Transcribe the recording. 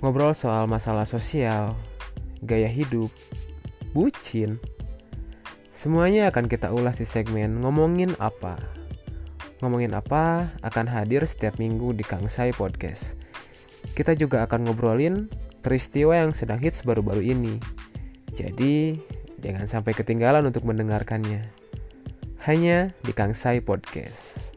ngobrol soal masalah sosial, gaya hidup, bucin. Semuanya akan kita ulas di segmen Ngomongin Apa. Ngomongin Apa akan hadir setiap minggu di Kang Kangsai Podcast. Kita juga akan ngobrolin peristiwa yang sedang hits baru-baru ini. Jadi, jangan sampai ketinggalan untuk mendengarkannya. Hanya di Kang Kangsai Podcast.